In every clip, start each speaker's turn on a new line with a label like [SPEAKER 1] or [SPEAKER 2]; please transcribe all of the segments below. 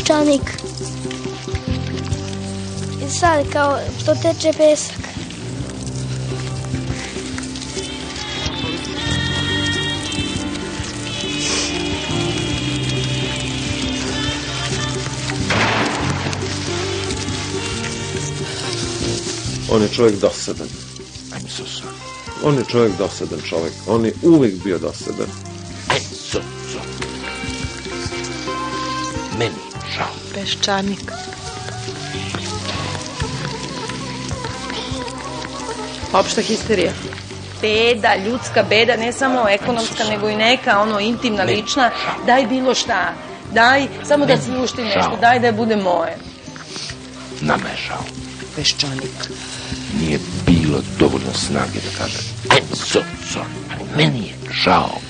[SPEAKER 1] peščanik. I sad kao to teče pesak.
[SPEAKER 2] On je čovjek dosadan.
[SPEAKER 3] I'm so sorry.
[SPEAKER 2] On je čovjek dosadan čovjek. On je uvijek bio dosadan.
[SPEAKER 4] Peščanik.
[SPEAKER 5] Opšta histerija. Beda, ljudska beda, ne samo ekonomska, nego i neka, ono, intimna, lična. Daj bilo šta. Daj, samo da sluštim nešto. Daj da bude moje.
[SPEAKER 3] Nama je žao.
[SPEAKER 4] Peščanik.
[SPEAKER 3] Nije bilo dovoljno snage da kažem I'm so sorry. Meni je žao.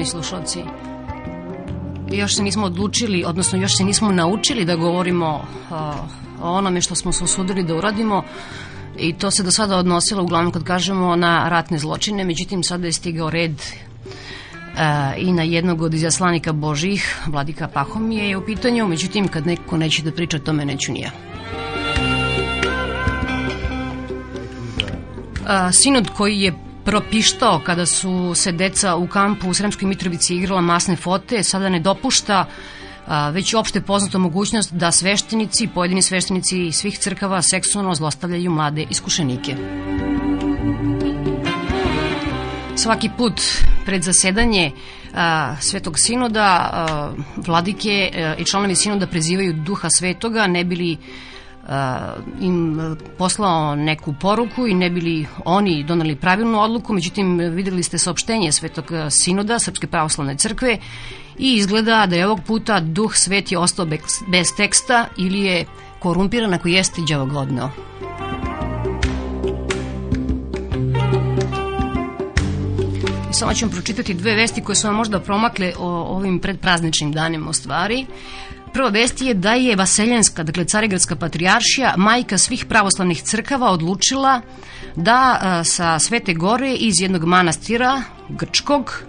[SPEAKER 6] Poštovani slušalci. Još se nismo odlučili, odnosno još se nismo naučili da govorimo a, o onome što smo se osudili da uradimo i to se do sada odnosilo uglavnom kad kažemo na ratne zločine, međutim sada je stigao red a, i na jednog od izaslanika Božih, Vladika Pahomije je u pitanju, međutim kad neko neće da priča tome, neću ni ja. A, sinod koji je propištao kada su se deca u kampu u Sremskoj Mitrovici igrala masne fote, sada ne dopušta a, već opšte poznata mogućnost da sveštenici, pojedini sveštenici svih crkava seksualno zlostavljaju mlade iskušenike. Svaki put pred zasedanje a, Svetog sinoda a, vladike a, i članovi sinoda prezivaju duha svetoga ne bili im poslao neku poruku i ne bili oni donali pravilnu odluku, međutim videli ste saopštenje Svetog sinoda Srpske pravoslavne crkve i izgleda da je ovog puta duh svet je ostao bez teksta ili je korumpiran ako jeste. I samo ću vam pročitati dve vesti koje su vam možda promakle o ovim predprazničnim danima u stvari. Prva vest je da je Vaseljenska, dakle Carigradska patrijaršija, majka svih pravoslavnih crkava, odlučila da a, sa Svete Gore iz jednog manastira grčkog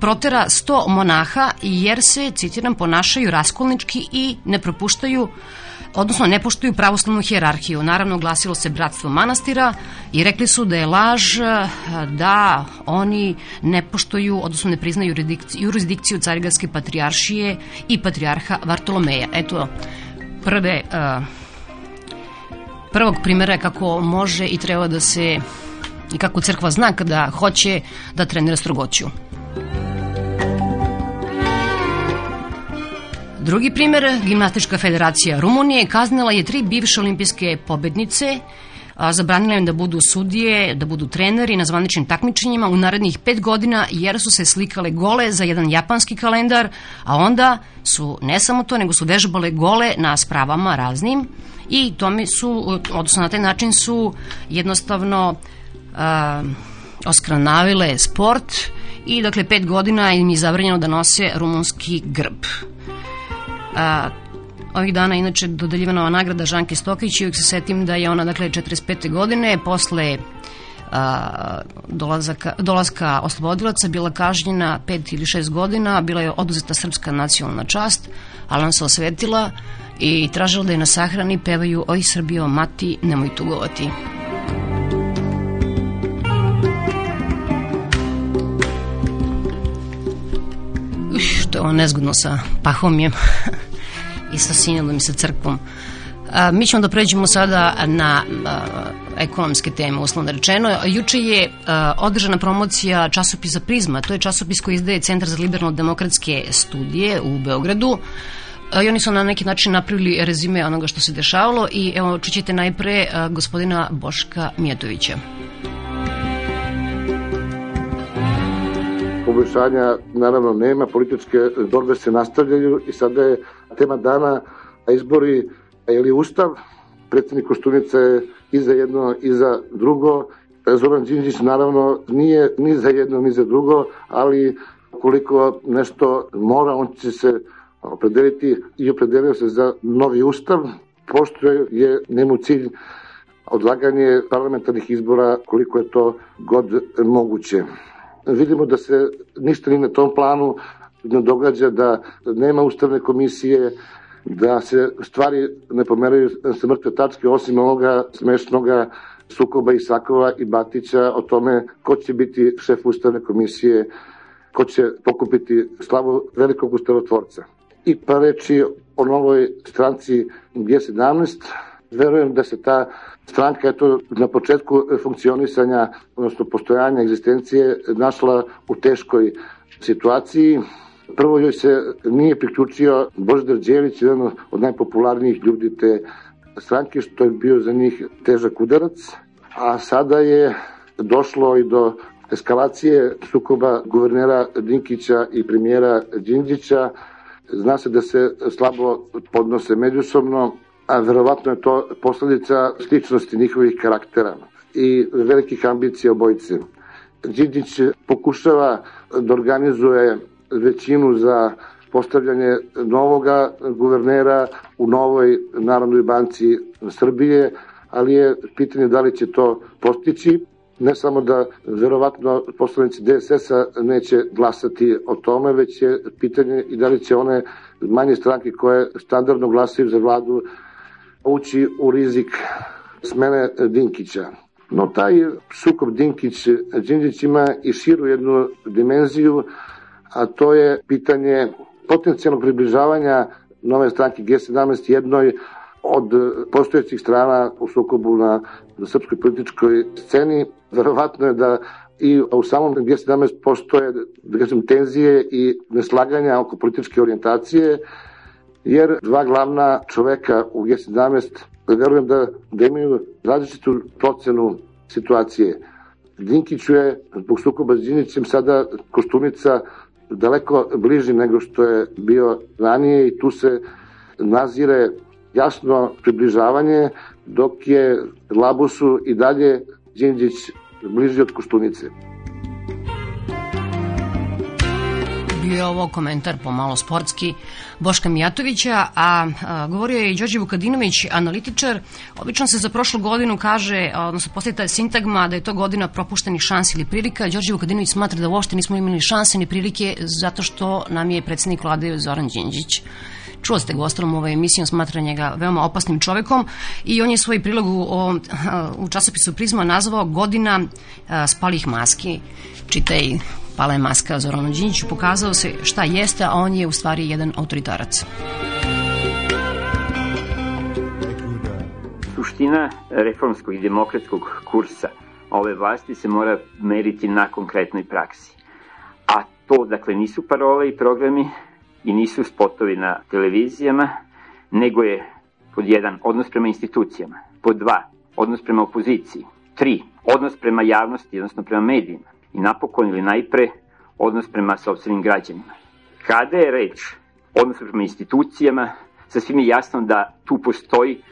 [SPEAKER 6] protera 100 monaha jer se, citiram, ponašaju raskolnički i ne propuštaju odnosno ne poštuju pravoslavnu hjerarhiju. Naravno, glasilo se bratstvo manastira i rekli su da je laž da oni ne poštuju, odnosno ne priznaju jurisdikciju Carigradske patrijaršije i patrijarha Vartolomeja. Eto, prve, prvog primjera kako može i treba da se i kako crkva zna kada hoće da trenira strogoću. Drugi primer, Gimnastička federacija Rumunije kaznila je tri bivše olimpijske pobednice, a, zabranila im da budu sudije, da budu treneri na zvaničnim takmičenjima u narednih pet godina jer su se slikale gole za jedan japanski kalendar, a onda su ne samo to, nego su vežbale gole na spravama raznim i tome su, odnosno na taj način su jednostavno a, oskranavile sport i dakle pet godina im je zabranjeno da nose rumunski grb. A, ovih dana inače dodeljivana ova nagrada Žanke Stokić i uvijek se setim da je ona dakle 45. godine posle a, dolazaka, dolaska oslobodilaca bila kažnjena 5 ili 6 godina, bila je oduzeta srpska nacionalna čast, ali ona se osvetila i tražila da je na sahrani pevaju Oj Srbijo, mati, nemoj tugovati. Ovo nezgodno sa Pahomjem i sa Sinodom i sa crkvom. A, mi ćemo da pređemo sada na a, ekonomske teme, uslovno rečeno. Juče je a, održana promocija časopisa Prizma, to je časopis koji izdaje Centar za liberalno-demokratske studije u Beogradu. I oni su na neki način napravili rezime onoga što se dešavalo i evo čućete najpre a, gospodina Boška Mijatovića.
[SPEAKER 7] Poboljšanja naravno nema, političke borbe se nastavljaju i sada je tema dana izbori ili ustav, predsednik Koštunica je i za jedno i za drugo, Zoran Đinđić naravno nije ni za jedno ni za drugo, ali koliko nešto mora, on će se opredeliti i opredelio se za novi ustav, pošto je njemu cilj odlaganje parlamentarnih izbora koliko je to god moguće vidimo da se ništa ni na tom planu ne događa, da nema ustavne komisije, da se stvari ne pomeraju sa mrtve tačke, osim ovoga smešnoga sukoba i Sakova i Batića o tome ko će biti šef ustavne komisije, ko će pokupiti slavu velikog ustavotvorca. I pa reći o novoj stranci G17, verujem da se ta stranka eto, na početku funkcionisanja, odnosno postojanja egzistencije, našla u teškoj situaciji. Prvo joj se nije priključio Božidar Đelić, jedan od najpopularnijih ljudi te stranke, što je bio za njih težak udarac, a sada je došlo i do eskalacije sukoba guvernera Dinkića i premijera Đinđića. Zna se da se slabo podnose međusobno, a verovatno je to posledica sličnosti njihovih karaktera i velikih ambicija obojice. Đidić pokušava da organizuje većinu za postavljanje novoga guvernera u novoj Narodnoj banci Srbije, ali je pitanje da li će to postići. Ne samo da verovatno poslanici DSS-a neće glasati o tome, već je pitanje i da li će one manje stranke koje standardno glasaju za vladu ući u rizik smene Dinkića. No taj sukob Dinkić-Đinđić ima i širu jednu dimenziju, a to je pitanje potencijalnog približavanja nove stranke G17 jednoj od postojećih strana u sukobu na srpskoj političkoj sceni. Verovatno je da i u samom G17 postoje da kažem, tenzije i neslaganja oko političke orijentacije jer dva glavna čoveka u G17 verujem da, da imaju različitu procenu situacije. Dinkiću je zbog sukoba s Đinićem sada Koštunica daleko bliži nego što je bio ranije i tu se nazire jasno približavanje dok je Labusu i dalje Đinđić bliži od Koštunice.
[SPEAKER 6] Bio je ovo komentar pomalo sportski Boška Mijatovića, a, a govorio je i Đorđe Vukadinović, analitičar. Obično se za prošlu godinu kaže, odnosno postoji ta sintagma da je to godina propuštenih šansi ili prilika. Đorđe Vukadinović smatra da uopšte nismo imali šanse ni prilike zato što nam je predsednik vlade Zoran Đinđić čuo ste ga ostalom u ovoj emisiji, on smatra njega veoma opasnim čovekom i on je svoj prilog u, u časopisu Prizma nazvao godina spalih maski. Čitaj pala je maska Zoranu Đinjiću, pokazao se šta jeste, a on je u stvari jedan autoritarac.
[SPEAKER 8] Suština reformskog i demokratskog kursa ove vlasti se mora meriti na konkretnoj praksi. A to, dakle, nisu parole i programi i nisu spotovi na televizijama, nego je pod jedan odnos prema institucijama, pod dva odnos prema opoziciji, tri odnos prema javnosti, odnosno prema medijima, i napokon ili najpre odnos prema sobstvenim građanima. Kada je reč odnos prema institucijama, sasvim je jasno da tu postoji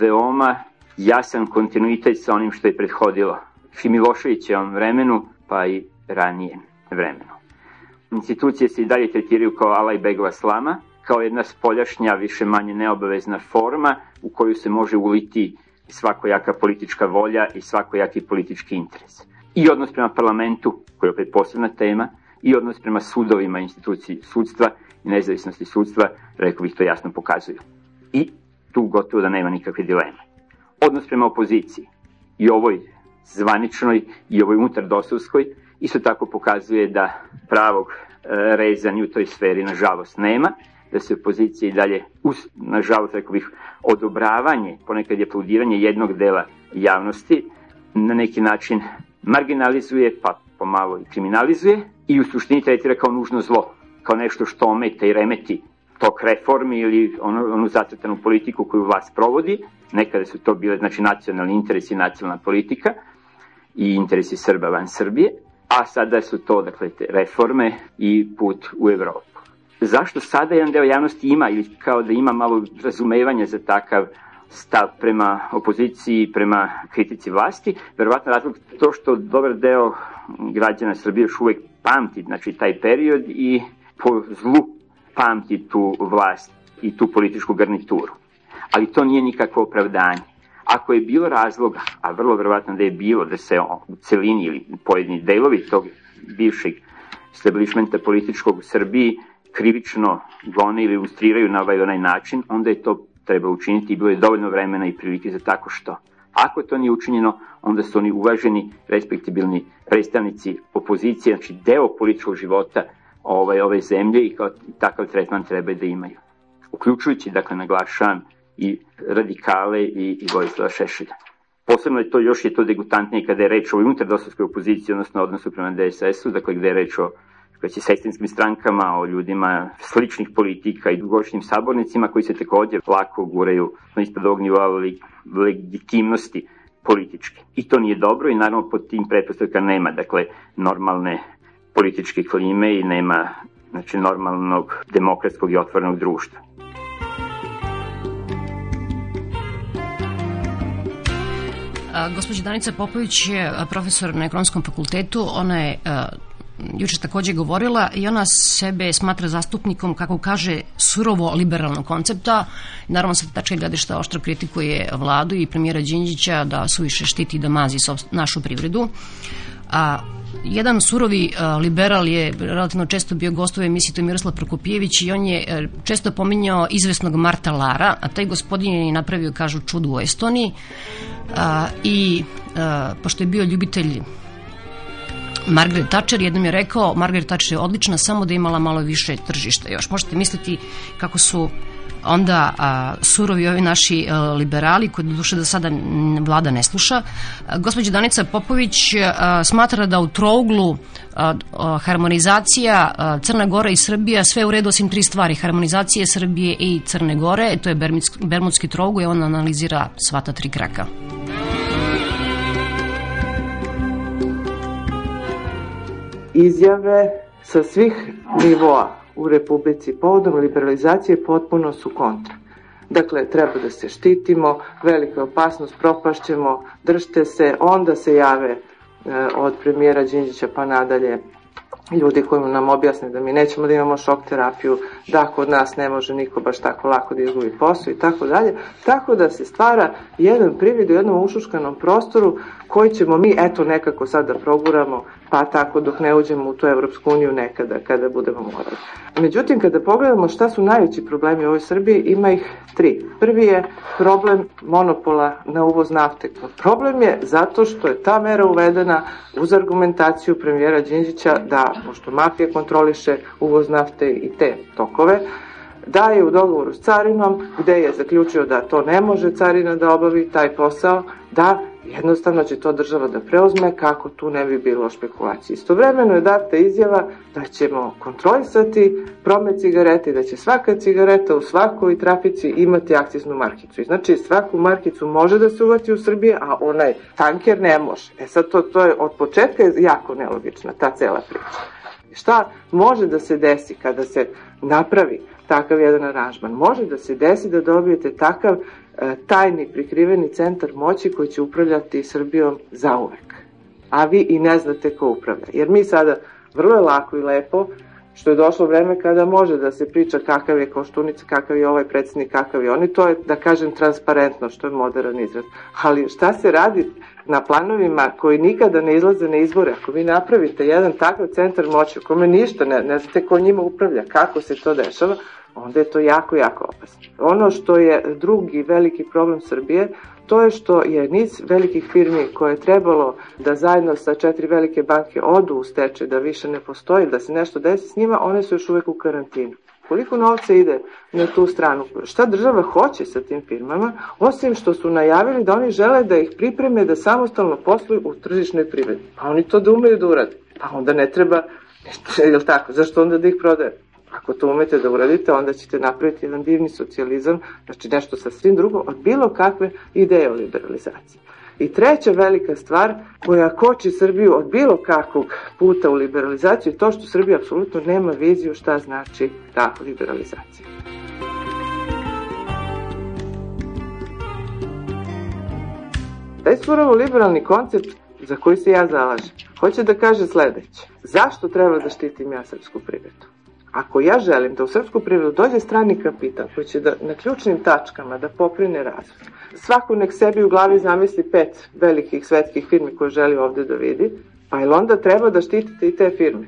[SPEAKER 8] veoma jasan kontinuitet sa onim što je prethodilo Šimiloševićevom vremenu, pa i ranije vremenu. Institucije se i dalje tretiraju kao Alaj Begova slama, kao jedna spoljašnja, više manje neobavezna forma u koju se može uliti svakojaka politička volja i svakojaki politički interes i odnos prema parlamentu, koji je opet posebna tema, i odnos prema sudovima instituciji sudstva i nezavisnosti sudstva, rekao bih to jasno pokazuju. I tu gotovo da nema nikakve dileme. Odnos prema opoziciji i ovoj zvaničnoj i ovoj unutar dosovskoj isto tako pokazuje da pravog rezani u toj sferi, nažalost, nema, da se opozicija i dalje, us, nažalost, rekao bih, odobravanje, ponekad je aplaudiranje jednog dela javnosti, na neki način marginalizuje, pa pomalo i kriminalizuje i u suštini tretira kao nužno zlo, kao nešto što ometa i remeti tok reformi ili onu, onu zacrtanu politiku koju vlast provodi. Nekada su to bile znači, nacionalni interesi i nacionalna politika i interesi Srba van Srbije, a sada su to dakle, te reforme i put u Evropu. Zašto sada jedan deo javnosti ima ili kao da ima malo razumevanja za takav stav prema opoziciji, prema kritici vlasti, verovatno razlog to što dobar deo građana Srbije još uvek pamti znači, taj period i po zlu pamti tu vlast i tu političku garnituru. Ali to nije nikakvo opravdanje. Ako je bilo razloga, a vrlo verovatno da je bilo, da se u celini ili pojedini delovi tog bivšeg establishmenta političkog u Srbiji krivično gone ili ilustriraju na ovaj onaj način, onda je to treba učiniti i bilo je dovoljno vremena i prilike za tako što. Ako to nije učinjeno, onda su oni uvaženi, respektibilni predstavnici opozicije, znači deo političkog života ovaj, ove zemlje i kao takav tretman treba da imaju. Uključujući, dakle, naglašavam i radikale i, i Vojislava Šešelja. Posebno je to, još je to degutantnije kada je reč o unutar opoziciji, odnosno odnosu prema DSS-u, dakle gde je reč o već i sestrinskim strankama, o ljudima sličnih politika i dugoročnim sabornicima koji se takođe lako guraju na ispod ovog nivoa legitimnosti političke. I to nije dobro i naravno pod tim pretpostavka nema, dakle, normalne političke klime i nema znači, normalnog demokratskog i otvorenog društva.
[SPEAKER 6] Gospođa Danica Popović je profesor na ekonomskom fakultetu. Ona je juče takođe govorila i ona sebe smatra zastupnikom, kako kaže, surovo liberalnog koncepta. Naravno, sa tačke gledišta oštro kritikuje vladu i premijera Đinđića da suviše štiti da mazi našu privredu. A jedan surovi liberal je relativno često bio gost u emisiji, to je Miroslav Prokopijević i on je uh, često pominjao izvesnog Marta Lara, a taj gospodin je napravio, kažu, čudu u Estoniji uh, i pošto je bio ljubitelj Margaret Thatcher jednom je rekao Margaret Thatcher je odlična samo da imala malo više tržišta još. Možete misliti kako su onda a, surovi ovi naši a, liberali koji duše da sada vlada ne sluša. Gospođa Danica Popović a, smatra da u trouglu a, a, harmonizacija a, Crna Gora i Srbija sve u redu osim tri stvari. Harmonizacije Srbije i Crne Gore, to je Bermudski trougl i on analizira sva ta tri kraka.
[SPEAKER 9] Izjave sa svih nivoa u Republici povodom liberalizacije potpuno su kontra. Dakle, treba da se štitimo, velika opasnost, propašćemo, držte se, onda se jave e, od premijera Đinđića pa nadalje ljudi koji nam objasne da mi nećemo da imamo šok terapiju, da kod nas ne može niko baš tako lako da izgubi posao i tako dalje. Tako da se stvara jedan privid u jednom ušuškanom prostoru koji ćemo mi eto nekako sad da proguramo, pa tako dok ne uđemo u tu Evropsku uniju nekada kada budemo morali. Međutim, kada pogledamo šta su najveći problemi u ovoj Srbiji, ima ih tri. Prvi je problem monopola na uvoz nafte. Problem je zato što je ta mera uvedena uz argumentaciju premijera Đinđića da, pošto mafija kontroliše uvoz nafte i te tokove, da je u dogovoru s carinom, gde je zaključio da to ne može carina da obavi taj posao, da jednostavno će to država da preuzme kako tu ne bi bilo špekulacije. Istovremeno je data izjava da ćemo kontrolisati promet cigarete i da će svaka cigareta u svakoj trafici imati akciznu markicu. I znači svaku markicu može da se uvati u Srbije, a onaj tanker ne može. E sad to, to je od početka je jako nelogična ta cela priča. Šta može da se desi kada se napravi takav jedan aranžman? Može da se desi da dobijete takav tajni prikriveni centar moći koji će upravljati Srbijom zauvek. A vi i ne znate ko upravlja. Jer mi sada vrlo je lako i lepo što je došlo vreme kada može da se priča kakav je Koštunica, kakav je ovaj predsednik, kakav je oni, to je, da kažem, transparentno, što je modern izraz. Ali šta se radi na planovima koji nikada ne izlaze na izbore? Ako vi napravite jedan takav centar moći u kome ništa, ne, ne znate ko njima upravlja, kako se to dešava, onda je to jako, jako opasno. Ono što je drugi veliki problem Srbije, to je što je niz velikih firmi koje je trebalo da zajedno sa četiri velike banke odu u steče, da više ne postoji, da se nešto desi s njima, one su još uvek u karantinu. Koliko novca ide na tu stranu? Šta država hoće sa tim firmama, osim što su najavili da oni žele da ih pripreme da samostalno posluju u tržišnoj privredi. Pa oni to da umeju da urade. Pa onda ne treba, je li tako, zašto onda da ih prodaje? Ako to umete da uradite, onda ćete napraviti jedan divni socijalizam, znači nešto sa svim drugo, od bilo kakve ideje o liberalizaciji. I treća velika stvar koja koči Srbiju od bilo kakvog puta u liberalizaciju je to što Srbija apsolutno nema viziju šta znači ta liberalizacija. Taj surovo liberalni koncept za koji se ja zalažem, hoće da kaže sledeće. Zašto treba da štitim ja srpsku privredu? Ako ja želim da u srpsku privredu dođe strani kapital koji će da, na ključnim tačkama da poprine razvoj, svako nek sebi u glavi zamisli pet velikih svetskih firmi koje želi ovde da vidi, pa ili onda treba da štitite i te firme.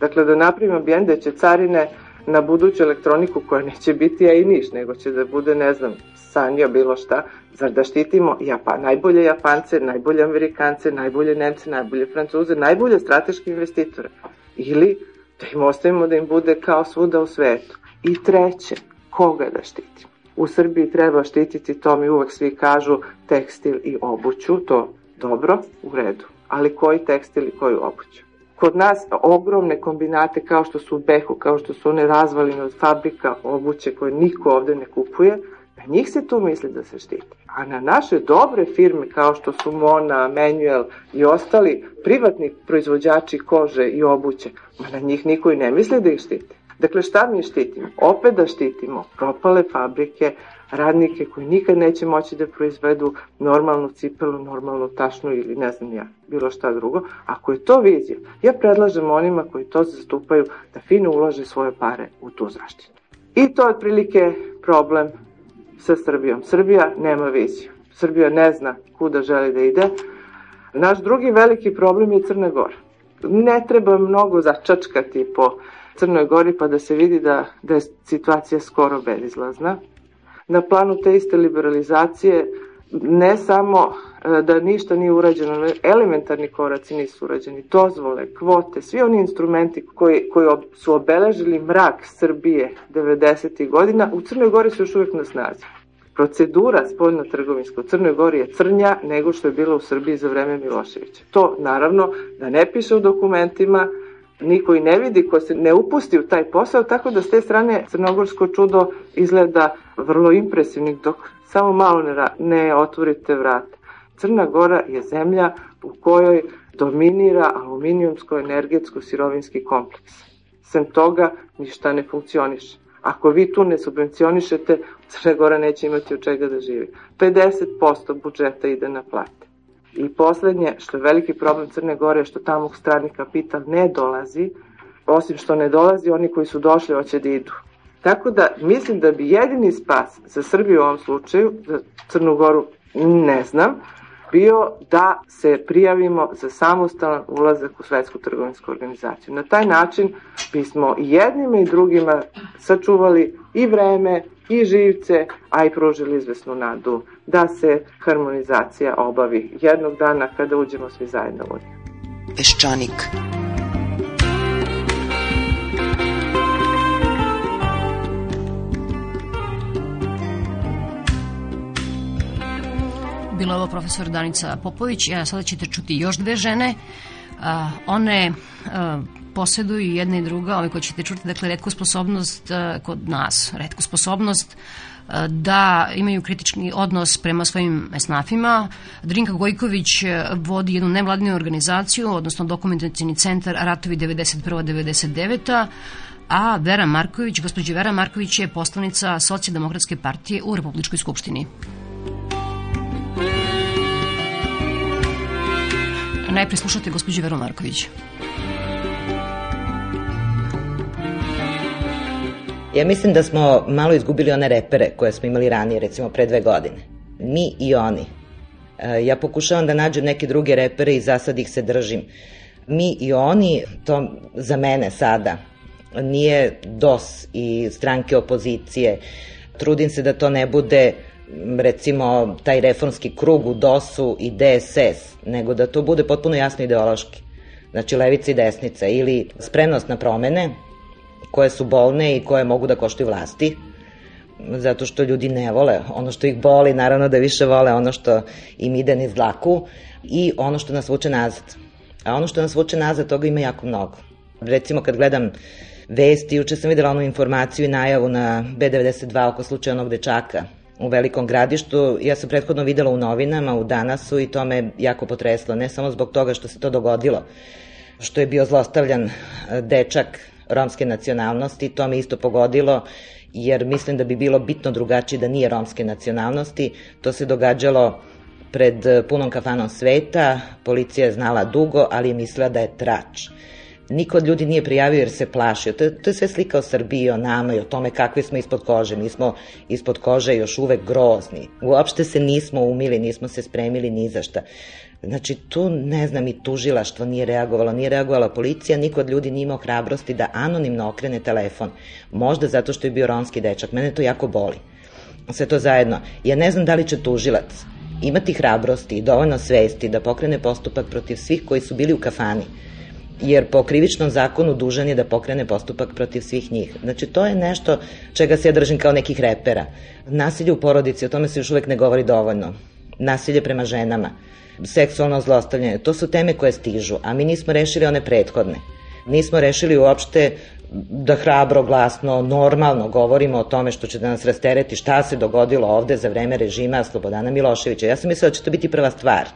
[SPEAKER 9] Dakle, da napravim ambijent da će carine na buduću elektroniku koja neće biti ja i niš, nego će da bude, ne znam, sanio bilo šta, zar da štitimo Japan, najbolje Japance, najbolje Amerikance, najbolje Nemce, najbolje Francuze, najbolje strateške investitore. Ili da im ostavimo da im bude kao svuda u svetu. I treće, koga da štitimo? U Srbiji treba štititi, to mi uvek svi kažu, tekstil i obuću, to dobro, u redu. Ali koji tekstil i koju obuću? Kod nas ogromne kombinate kao što su Behu, kao što su one razvaline od fabrika obuće koje niko ovde ne kupuje, na njih se tu misli da se štiti. A na naše dobre firme kao što su Mona, Manuel i ostali privatni proizvođači kože i obuće, ma na njih niko i ne misli da ih štiti. Dakle, šta mi štitimo? Opet da štitimo propale fabrike, radnike koji nikad neće moći da proizvedu normalnu cipelu, normalnu tašnu ili ne znam ja, bilo šta drugo. Ako je to vizija, ja predlažem onima koji to zastupaju da fino ulože svoje pare u tu zaštitu. I to je otprilike problem sa Srbijom. Srbija nema viziju. Srbija ne zna kuda želi da ide. Naš drugi veliki problem je Crna Gora. Ne treba mnogo začačkati po Crnoj Gori pa da se vidi da, da je situacija skoro bezizlazna. Na planu te iste liberalizacije ne samo e, da ništa nije urađeno, elementarni koraci nisu urađeni, dozvole, kvote, svi oni instrumenti koji, koji su obeležili mrak Srbije 90. godina, u Crnoj Gori su još uvijek na snazi. Procedura spoljno-trgovinska u Crnoj Gori je crnja nego što je bila u Srbiji za vreme Miloševića. To naravno da ne piše u dokumentima, niko i ne vidi, ko se ne upusti u taj posao, tako da s te strane crnogorsko čudo izgleda vrlo impresivnih, dok samo malo ne, ne otvorite vrat. Crna Gora je zemlja u kojoj dominira aluminijumsko-energetsko-sirovinski kompleks. Sem toga ništa ne funkcioniše. Ako vi tu ne subvencionišete, Crna Gora neće imati od čega da živi. 50% budžeta ide na plate. I poslednje, što je veliki problem Crne Gore, što tamo strani kapital ne dolazi, osim što ne dolazi, oni koji su došli hoće da idu. Tako da mislim da bi jedini spas za Srbiju u ovom slučaju, za Crnu Goru ne znam, bio da se prijavimo za samostalan ulazak u Svetsku trgovinsku organizaciju. Na taj način bismo i jednima i drugima sačuvali i vreme i živce, a i pružili izvesnu nadu da se harmonizacija obavi jednog dana kada uđemo svi zajedno u nju.
[SPEAKER 4] Peščanik.
[SPEAKER 6] Bila ovo profesor Danica Popović, a sada ćete čuti još dve žene. A, one a, poseduju jedna i druga, ove koje ćete čuti, dakle, redku sposobnost a, kod nas, redku sposobnost da imaju kritični odnos prema svojim esnafima. Drinka Gojković vodi jednu nevladinu organizaciju, odnosno dokumentacijni centar Ratovi 91-99, a Vera Marković, gospođa Vera Marković je poslanica Socijaldemokratske partije u Republičkoj skupštini. Najpre slušate gospođu Veru Marković.
[SPEAKER 10] Ja mislim da smo malo izgubili one repere koje smo imali ranije, recimo pre dve godine. Mi i oni. E, ja pokušavam da nađem neke druge repere i za sad ih se držim. Mi i oni, to za mene sada nije DOS i stranke opozicije. Trudim se da to ne bude recimo taj reformski krug u DOS-u i DSS, nego da to bude potpuno jasno ideološki. Znači levica i desnica ili spremnost na promene koje su bolne i koje mogu da koštaju vlasti, zato što ljudi ne vole ono što ih boli, naravno da više vole ono što im ide niz dlaku i ono što nas vuče nazad. A ono što nas vuče nazad, toga ima jako mnogo. Recimo kad gledam vesti, juče sam videla onu informaciju i najavu na B92 oko slučaja onog dečaka u Velikom gradištu. Ja sam prethodno videla u novinama, u Danasu i to me jako potreslo. Ne samo zbog toga što se to dogodilo, što je bio zlostavljan e, dečak romske nacionalnosti, to me isto pogodilo jer mislim da bi bilo bitno drugačije da nije romske nacionalnosti. To se događalo pred punom kafanom sveta, policija je znala dugo, ali je mislila da je trač. Niko od ljudi nije prijavio jer se plašio. To, to je sve slika o Srbiji, o nama i o tome kakvi smo ispod kože. Mi smo ispod kože još uvek grozni. Uopšte se nismo umili, nismo se spremili ni za šta. Znači, tu, ne znam, i tužilaštvo nije reagovalo, nije reagovala policija, niko od ljudi nije imao hrabrosti da anonimno okrene telefon. Možda zato što je bio ronski dečak. Mene to jako boli. Sve to zajedno. Ja ne znam da li će tužilac imati hrabrosti i dovoljno svesti da pokrene postupak protiv svih koji su bili u kafani jer po krivičnom zakonu dužan je da pokrene postupak protiv svih njih. Znači, to je nešto čega se ja držim kao nekih repera. Nasilje u porodici, o tome se još uvek ne govori dovoljno. Nasilje prema ženama, seksualno zlostavljanje, to su teme koje stižu, a mi nismo rešili one prethodne. Nismo rešili uopšte da hrabro, glasno, normalno govorimo o tome što će da nas rastereti šta se dogodilo ovde za vreme režima Slobodana Miloševića. Ja sam mislila da će to biti prva stvar.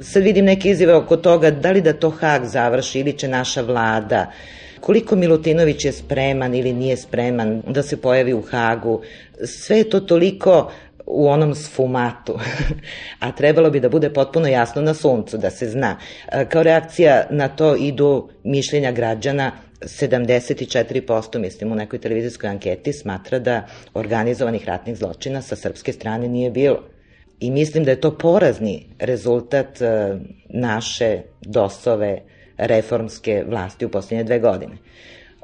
[SPEAKER 10] Sad vidim neke izjave oko toga da li da to Hag završi ili će naša vlada koliko Milutinović je spreman ili nije spreman da se pojavi u Hagu. Sve je to toliko u onom sfumatu, a trebalo bi da bude potpuno jasno na suncu, da se zna. Kao reakcija na to idu mišljenja građana 74% mislim u nekoj televizijskoj anketi smatra da organizovanih ratnih zločina sa srpske strane nije bilo. I mislim da je to porazni rezultat e, naše dosove reformske vlasti u posljednje dve godine.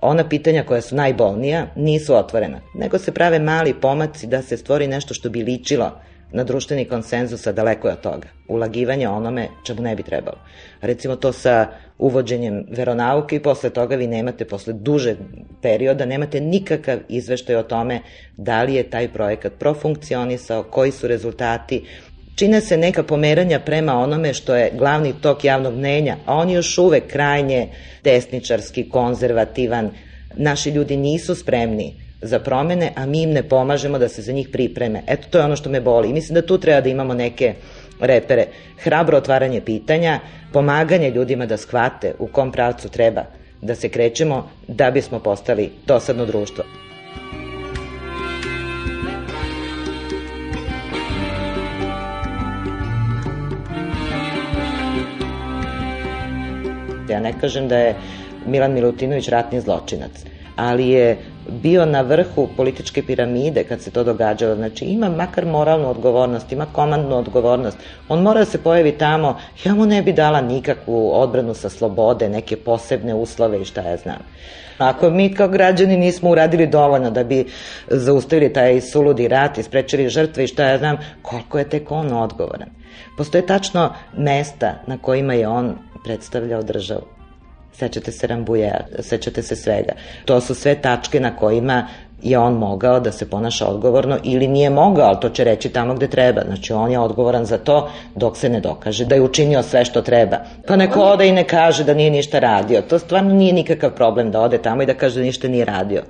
[SPEAKER 10] Ona pitanja koja su najbolnija nisu otvorena, nego se prave mali pomaci da se stvori nešto što bi ličilo na društveni konsenzus, a daleko je od toga. Ulagivanje onome čemu ne bi trebalo. Recimo to sa uvođenjem veronauke i posle toga vi nemate, posle duže perioda, nemate nikakav izveštaj o tome da li je taj projekat profunkcionisao, koji su rezultati, čine se neka pomeranja prema onome što je glavni tok javnog mnenja, a on je još uvek krajnje desničarski, konzervativan. Naši ljudi nisu spremni za promene, a mi im ne pomažemo da se za njih pripreme. Eto, to je ono što me boli. Mislim da tu treba da imamo neke repere. Hrabro otvaranje pitanja, pomaganje ljudima da shvate u kom pravcu treba da se krećemo da bismo postali dosadno društvo. Ja ne kažem da je Milan Milutinović ratni zločinac, ali je bio na vrhu političke piramide kad se to događalo. Znači ima makar moralnu odgovornost, ima komandnu odgovornost. On mora da se pojavi tamo, ja mu ne bi dala nikakvu odbranu sa slobode, neke posebne uslove i šta ja znam. Ako mi kao građani nismo uradili dovoljno da bi zaustavili taj suludi rat i sprečili žrtve i šta ja znam, koliko je tek on odgovoran. Postoje tačno mesta na kojima je on predstavljao državu. Sećate se Rambuja, sećate se svega. To su sve tačke na kojima je on mogao da se ponaša odgovorno ili nije mogao, ali to će reći tamo gde treba. Znači on je odgovoran za to dok se ne dokaže da je učinio sve što treba. Pa neko ode i ne kaže da nije ništa radio. To stvarno nije nikakav problem da ode tamo i da kaže da ništa nije radio.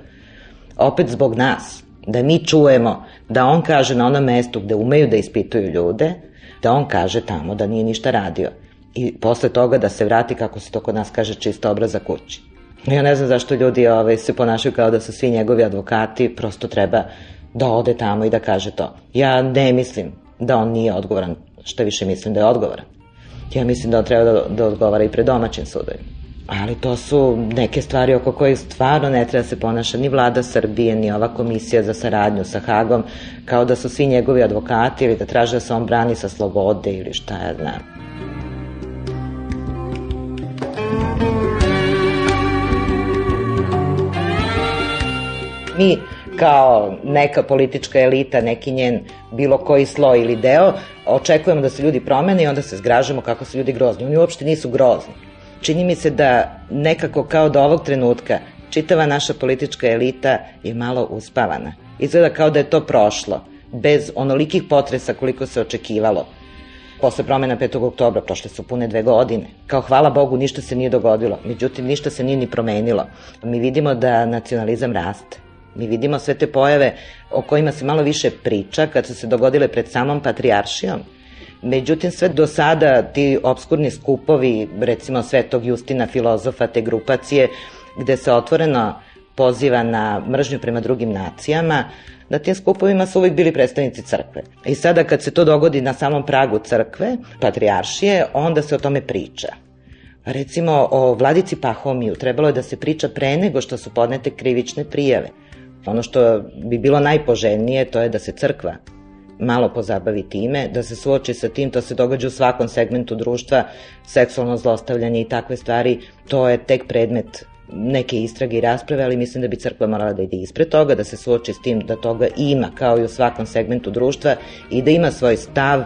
[SPEAKER 10] Opet zbog nas, da mi čujemo da on kaže na onom mestu gde umeju da ispituju ljude, da on kaže tamo da nije ništa radio i posle toga da se vrati, kako se to kod nas kaže, čista obraza kući. Ja ne znam zašto ljudi ovaj, se ponašaju kao da su svi njegovi advokati, prosto treba da ode tamo i da kaže to. Ja ne mislim da on nije odgovoran, što više mislim da je odgovoran. Ja mislim da on treba da, da odgovara i pred domaćim sudovima. Ali to su neke stvari oko kojih stvarno ne treba se ponaša ni vlada Srbije, ni ova komisija za saradnju sa Hagom, kao da su svi njegovi advokati ili da traže da se on brani sa slobode ili šta ja znam. Mi kao neka politička elita, neki njen bilo koji sloj ili deo, očekujemo da se ljudi promene i onda se zgražamo kako su ljudi grozni. Oni uopšte nisu grozni. Čini mi se da nekako kao do ovog trenutka čitava naša politička elita je malo uspavana. Izgleda kao da je to prošlo, bez onolikih potresa koliko se očekivalo. Posle promena 5. oktobra prošle su pune dve godine. Kao hvala Bogu ništa se nije dogodilo, međutim ništa se nije ni promenilo. Mi vidimo da nacionalizam raste. Mi vidimo sve te pojave o kojima se malo više priča kad su se dogodile pred samom patrijaršijom. Međutim, sve do sada ti obskurni skupovi, recimo Svetog Justina, filozofa, te grupacije, gde se otvoreno poziva na mržnju prema drugim nacijama, na tim skupovima su uvijek bili predstavnici crkve. I sada kad se to dogodi na samom pragu crkve, patrijaršije, onda se o tome priča. Recimo, o vladici Pahomiju trebalo je da se priča pre nego što su podnete krivične prijave. Ono što bi bilo najpoželjnije to je da se crkva malo pozabavi time, da se suoči sa tim, to se događa u svakom segmentu društva, seksualno zlostavljanje i takve stvari, to je tek predmet neke istrage i rasprave, ali mislim da bi crkva morala da ide ispred toga, da se suoči s tim da toga ima kao i u svakom segmentu društva i da ima svoj stav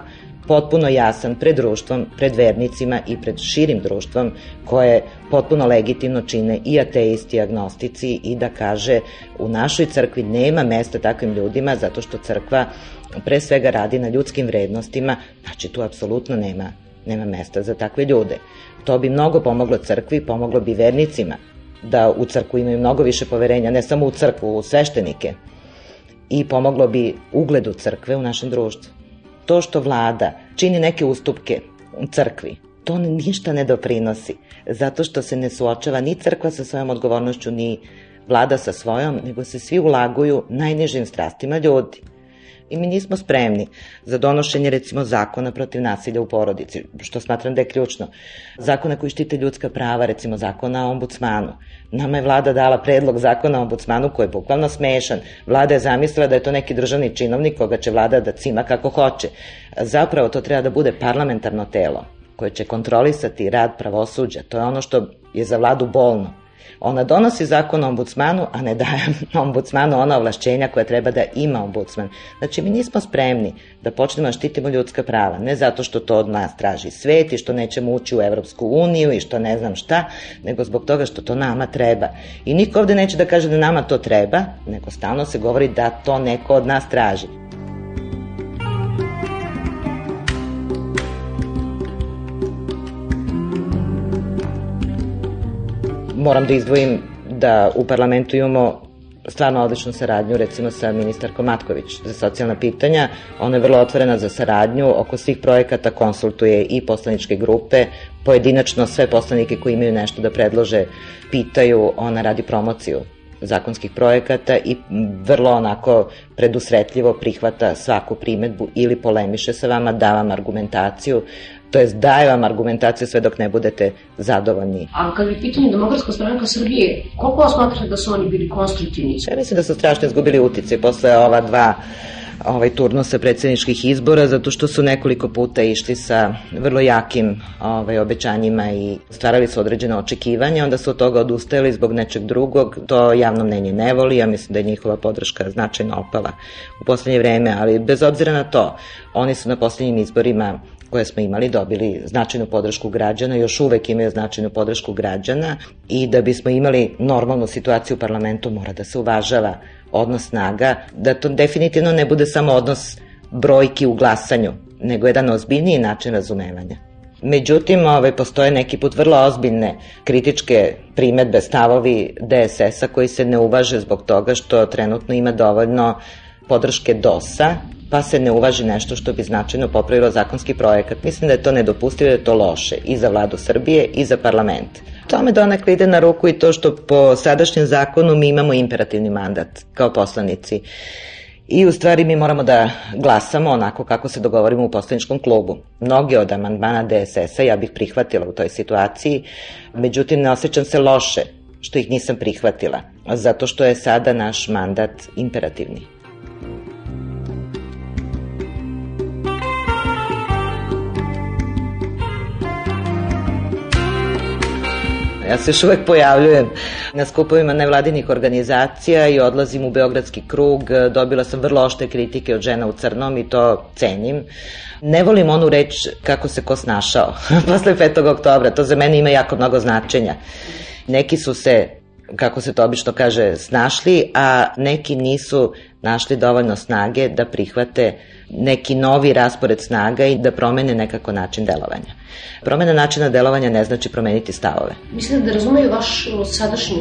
[SPEAKER 10] potpuno jasan pred društvom, pred vernicima i pred širim društvom koje potpuno legitimno čine i ateisti i agnostici i da kaže u našoj crkvi nema mesta takvim ljudima zato što crkva pre svega radi na ljudskim vrednostima, znači tu apsolutno nema, nema mesta za takve ljude. To bi mnogo pomoglo crkvi, pomoglo bi vernicima da u crkvu imaju mnogo više poverenja, ne samo u crkvu, u sveštenike. I pomoglo bi ugledu crkve u našem društvu. To što vlada čini neke ustupke u crkvi, to ništa ne doprinosi, zato što se ne suočava ni crkva sa svojom odgovornošću, ni vlada sa svojom, nego se svi ulaguju najnižim strastima ljudi i mi nismo spremni za donošenje recimo zakona protiv nasilja u porodici, što smatram da je ključno. Zakona koji štite ljudska prava, recimo zakona o ombudsmanu. Nama je vlada dala predlog zakona o ombudsmanu koji je bukvalno smešan. Vlada je zamislila da je to neki državni činovnik koga će vlada da cima kako hoće. Zapravo to treba da bude parlamentarno telo koje će kontrolisati rad pravosuđa. To je ono što je za vladu bolno. Ona donosi zakon o ombudsmanu, a ne daje ombudsmanu ona ovlašćenja koja treba da ima ombudsman. Znači, mi nismo spremni da počnemo da štitimo ljudska prava, ne zato što to od nas traži svet i što nećemo ući u Evropsku uniju i što ne znam šta, nego zbog toga što to nama treba. I niko ovde neće da kaže da nama to treba, nego stalno se govori da to neko od nas traži. Moram da izdvojim da u parlamentu imamo stvarno odličnu saradnju recimo sa ministarkom Matković za socijalna pitanja. Ona je vrlo otvorena za saradnju, oko svih projekata konsultuje i poslaničke grupe, pojedinačno sve poslanike koji imaju nešto da predlože pitaju, ona radi promociju zakonskih projekata i vrlo onako predusretljivo prihvata svaku primetbu ili polemiše sa vama, da vam argumentaciju, to jest daje vam argumentaciju sve dok ne budete zadovoljni.
[SPEAKER 6] A kad je pitanje Demokratska stranka Srbije, koliko smatrate da su oni bili konstruktivni?
[SPEAKER 10] Ja mislim da su strašno izgubili utice posle ova dva ovaj turnusa predsedničkih izbora zato što su nekoliko puta išli sa vrlo jakim ovaj obećanjima i stvarali su određene očekivanja, onda su od toga odustajali zbog nečeg drugog. To javno mnenje ne voli, ja mislim da je njihova podrška značajno opala u poslednje vreme, ali bez obzira na to, oni su na poslednjim izborima koje smo imali dobili značajnu podršku građana, još uvek imaju značajnu podršku građana i da bismo imali normalnu situaciju u parlamentu mora da se uvažava odnos snaga, da to definitivno ne bude samo odnos brojki u glasanju, nego jedan ozbiljniji način razumevanja. Međutim, ovaj, postoje neki put vrlo ozbiljne kritičke primetbe, stavovi DSS-a koji se ne uvaže zbog toga što trenutno ima dovoljno podrške DOS-a, pa se ne uvaži nešto što bi značajno popravilo zakonski projekat. Mislim da je to nedopustivo da je to loše i za vladu Srbije i za parlament. Tome donekle ide na ruku i to što po sadašnjem zakonu mi imamo imperativni mandat kao poslanici. I u stvari mi moramo da glasamo onako kako se dogovorimo u poslaničkom klubu. Mnogi od amandmana DSS-a ja bih prihvatila u toj situaciji, međutim ne osjećam se loše što ih nisam prihvatila, zato što je sada naš mandat imperativni. Ja se još uvek pojavljujem na skupovima nevladinih organizacija i odlazim u Beogradski krug. Dobila sam vrlo ošte kritike od žena u crnom i to cenim. Ne volim onu reč kako se ko snašao posle 5. oktobra. To za mene ima jako mnogo značenja. Neki su se kako se to obično kaže, snašli, a neki nisu našli dovoljno snage da prihvate neki novi raspored snaga i da promene nekako način delovanja. Promena načina delovanja ne znači promeniti stavove.
[SPEAKER 6] Mislite da razumeju vašu sadašnju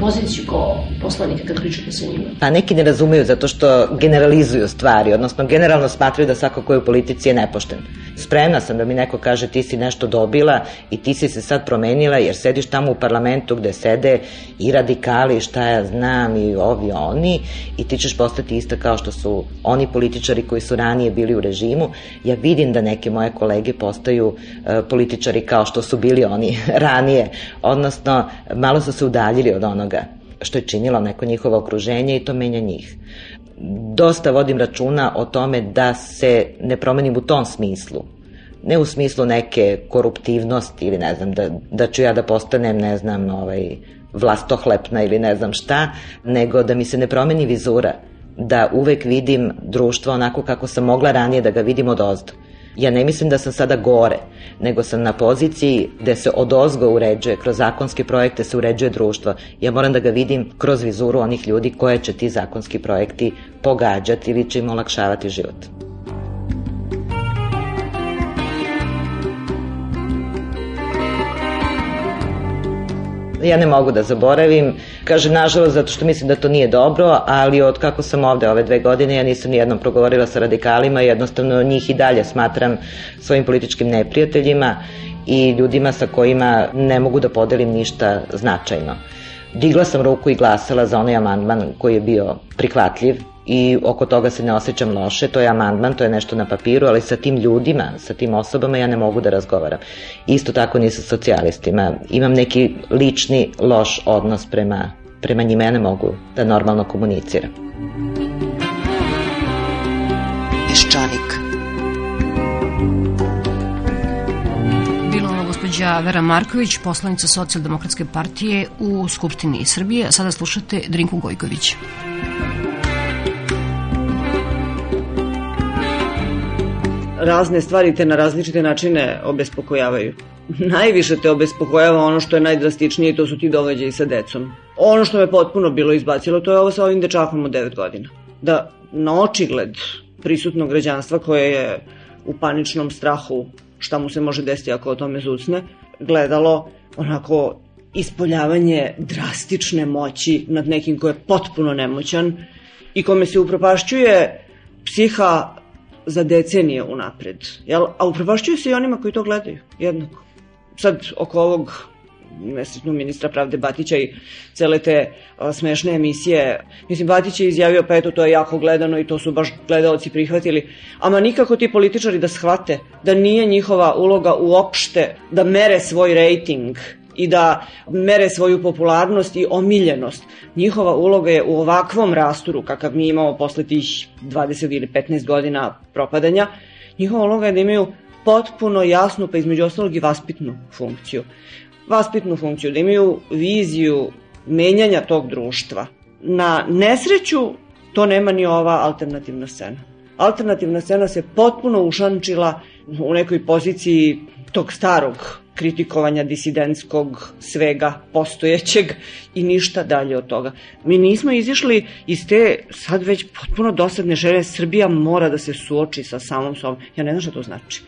[SPEAKER 6] poziciju kao poslanika kad pričate sa njima?
[SPEAKER 10] Pa neki ne razumeju zato što generalizuju stvari, odnosno generalno smatraju da svako ko je u politici je nepošten. Spremna sam da mi neko kaže ti si nešto dobila i ti si se sad promenila jer sediš tamo u parlamentu gde sede i radikali, šta ja znam, i ovi oni i ti ćeš postati ista kao što su oni političari koji su ranije bili u režimu. Ja vidim da neke moje kolege postaju e, političari kao što su bili oni ranije, odnosno malo su se udaljili od onoga što je činilo neko njihovo okruženje i to menja njih. Dosta vodim računa o tome da se ne promenim u tom smislu, ne u smislu neke koruptivnosti ili ne znam, da, da ću ja da postanem, ne znam, ovaj, vlastohlepna ili ne znam šta, nego da mi se ne promeni vizura, da uvek vidim društvo onako kako sam mogla ranije da ga vidim od ozdo. Ja ne mislim da sam sada gore, nego sam na poziciji gde se od ozgo uređuje, kroz zakonske projekte se uređuje društvo. Ja moram da ga vidim kroz vizuru onih ljudi koje će ti zakonski projekti pogađati ili će im olakšavati život. Ja ne mogu da zaboravim. Kaže, nažalost, zato što mislim da to nije dobro, ali od kako sam ovde ove dve godine, ja nisam nijednom progovorila sa radikalima, jednostavno njih i dalje smatram svojim političkim neprijateljima i ljudima sa kojima ne mogu da podelim ništa značajno. Digla sam ruku i glasala za onaj amandman koji je bio prihvatljiv i oko toga se ne osjećam loše, to je amandman, to je nešto na papiru, ali sa tim ljudima, sa tim osobama ja ne mogu da razgovaram. Isto tako ni sa socijalistima. Imam neki lični loš odnos prema, prema njima, ja ne mogu da normalno komuniciram.
[SPEAKER 4] Peščanik.
[SPEAKER 6] Gospođa Vera Marković, poslanica socijaldemokratske partije u Skupštini Srbije. Sada slušate Drinku Gojković.
[SPEAKER 11] Razne stvari te na različite načine obespokojavaju. Najviše te obespokojava ono što je najdrastičnije, to su ti događaji sa decom. Ono što me potpuno bilo izbacilo, to je ovo sa ovim dečakom od 9 godina. Da na očigled prisutnog građanstva koje je u paničnom strahu šta mu se može desiti ako o tome zucne, gledalo onako ispoljavanje drastične moći nad nekim ko je potpuno nemoćan i kome se upropašćuje psiha za decenije unapred. Jel? A upropašćuju se i onima koji to gledaju, jednako. Sad, oko ovog nesretnog ministra pravde Batića i cele te a, smešne emisije. Mislim, Batić je izjavio, pa eto, to je jako gledano i to su baš gledalci prihvatili. Ama nikako ti političari da shvate da nije njihova uloga uopšte da mere svoj rejting i da mere svoju popularnost i omiljenost. Njihova uloga je u ovakvom rasturu kakav mi imamo posle tih 20 ili 15 godina propadanja, njihova uloga je da imaju potpuno jasnu, pa između ostalog i vaspitnu funkciju. Vaspitnu funkciju, da imaju viziju menjanja tog društva. Na nesreću to nema ni ova alternativna scena. Alternativna scena se potpuno ušančila u nekoj poziciji tog starog kritikovanja disidentskog svega postojećeg i ništa dalje od toga. Mi nismo izišli iz te sad već potpuno dosadne želje Srbija mora da se suoči sa samom sobom. Ja ne znam šta to znači.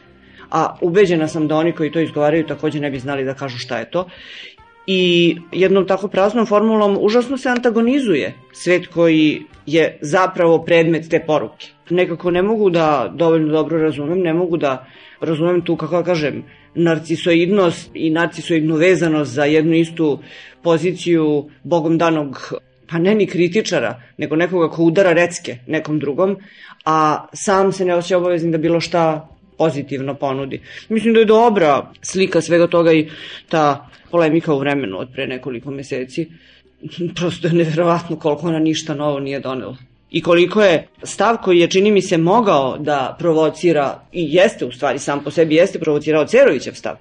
[SPEAKER 11] A ubeđena sam da oni koji to izgovaraju takođe ne bi znali da kažu šta je to. I jednom tako praznom formulom užasno se antagonizuje svet koji je zapravo predmet te poruke. Nekako ne mogu da dovoljno dobro razumem, ne mogu da razumem tu, kako da kažem, narcisoidnost i narcisoidnu vezanost za jednu istu poziciju bogom danog pa ne ni kritičara, nego nekoga ko udara recke nekom drugom, a sam se ne osjeća obaveznim da bilo šta pozitivno ponudi. Mislim da je dobra slika svega toga i ta polemika u vremenu od pre nekoliko meseci. Prosto je neverovatno koliko ona ništa novo nije donela i koliko je stav koji je čini mi se mogao da provocira i jeste u stvari sam po sebi jeste provocirao Cerovićev stav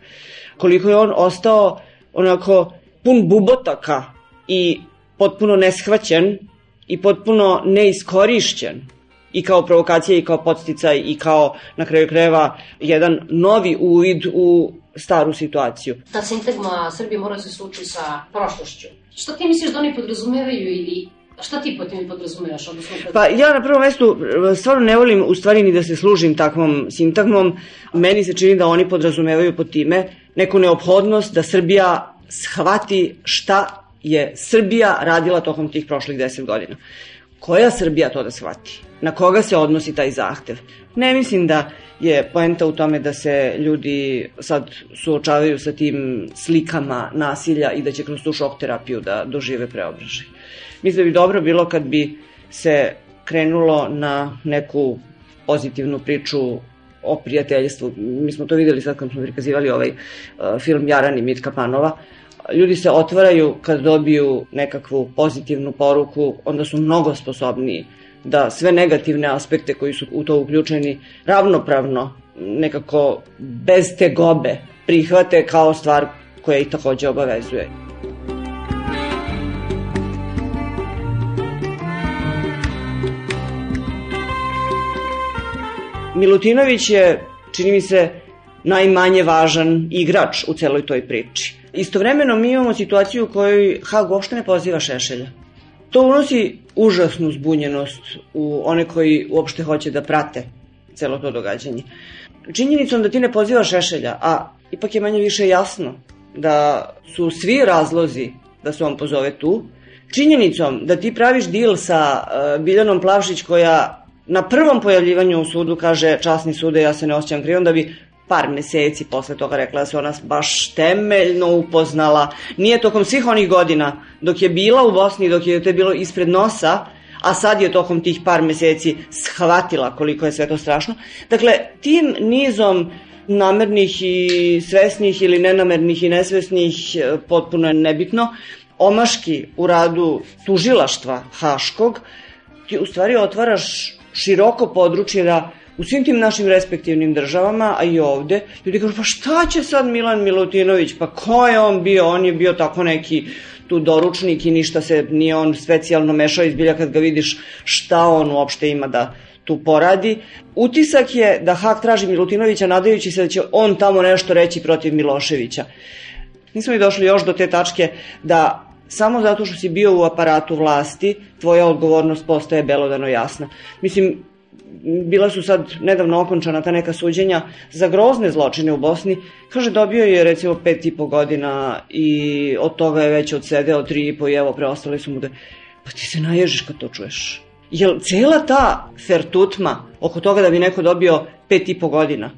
[SPEAKER 11] koliko je on ostao onako pun bubotaka i potpuno neshvaćen i potpuno neiskorišćen i kao provokacija i kao podsticaj i kao na kraju krajeva jedan novi uvid u staru situaciju.
[SPEAKER 6] Ta sintagma Srbije mora se suči sa prošlošću. Šta ti misliš da oni podrazumevaju ili Šta ti po tim podrazumevaš? Odnosno,
[SPEAKER 11] Pa ja na prvom mestu stvarno ne volim u stvari ni da se služim takvom sintagmom. Meni se čini da oni podrazumevaju po time neku neophodnost da Srbija shvati šta je Srbija radila tokom tih prošlih deset godina. Koja Srbija to da shvati? Na koga se odnosi taj zahtev? Ne mislim da je poenta u tome da se ljudi sad suočavaju sa tim slikama nasilja i da će kroz tu šok terapiju da dožive preobražaj. Mislim da bi dobro bilo kad bi se krenulo na neku pozitivnu priču o prijateljstvu. Mi smo to videli sad kad smo prikazivali ovaj uh, film Jaran i Mitka Panova. Ljudi se otvaraju kad dobiju nekakvu pozitivnu poruku, onda su mnogo sposobniji da sve negativne aspekte koji su u to uključeni ravnopravno, nekako bez te gobe, prihvate kao stvar koja i takođe obavezuje. Milutinović je, čini mi se, najmanje važan igrač u celoj toj priči. Istovremeno mi imamo situaciju u kojoj Hag uopšte ne poziva Šešelja. To unosi užasnu zbunjenost u one koji uopšte hoće da prate celo to događanje. Činjenicom da ti ne pozivaš Šešelja, a ipak je manje više jasno da su svi razlozi da se on pozove tu, činjenicom da ti praviš dil sa uh, Biljanom Plavšić koja na prvom pojavljivanju u sudu kaže časni sude ja se ne osjećam krivom da bi par meseci posle toga rekla da se ona baš temeljno upoznala. Nije tokom svih onih godina dok je bila u Bosni, dok je to bilo ispred nosa, a sad je tokom tih par meseci shvatila koliko je sve to strašno. Dakle, tim nizom namernih i svesnih ili nenamernih i nesvesnih, e, potpuno je nebitno, omaški u radu tužilaštva Haškog, ti u stvari otvaraš široko područje da u svim tim našim respektivnim državama, a i ovde, ljudi kažu, pa šta će sad Milan Milutinović, pa ko je on bio, on je bio tako neki tu doručnik i ništa se nije on specijalno mešao izbilja kad ga vidiš šta on uopšte ima da tu poradi. Utisak je da Hak traži Milutinovića nadajući se da će on tamo nešto reći protiv Miloševića. Nismo i došli još do te tačke da samo zato što si bio u aparatu vlasti, tvoja odgovornost postaje belodano jasna. Mislim, bila su sad nedavno okončana ta neka suđenja za grozne zločine u Bosni. Kaže, dobio je recimo pet i po godina i od toga je već odsedeo tri i po i evo preostale su mu da... Pa ti se naježiš kad to čuješ. Jel cela ta fertutma oko toga da bi neko dobio pet i po godina,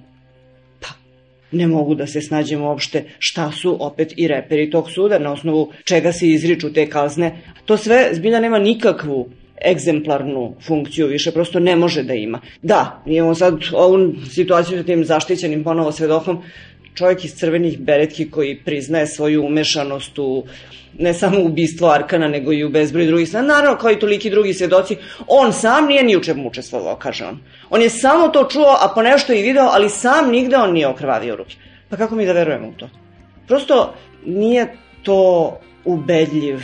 [SPEAKER 11] ne mogu da se snađem uopšte šta su opet i reperi tog suda, na osnovu čega se izriču te kazne. To sve zbilja nema nikakvu egzemplarnu funkciju više, prosto ne može da ima. Da, imamo sad ovu situaciju sa tim zaštićenim ponovo svedokom, čovjek iz crvenih beretki koji priznaje svoju umešanost u ne samo ubistvo Arkana, nego i u bezbroj drugih stvari. Naravno, kao i toliki drugi svedoci, on sam nije ni u čemu učestvovao, kaže on. On je samo to čuo, a po nešto i video, ali sam nigde on nije okrvavio ruke. Pa kako mi da verujemo u to? Prosto nije to ubedljiv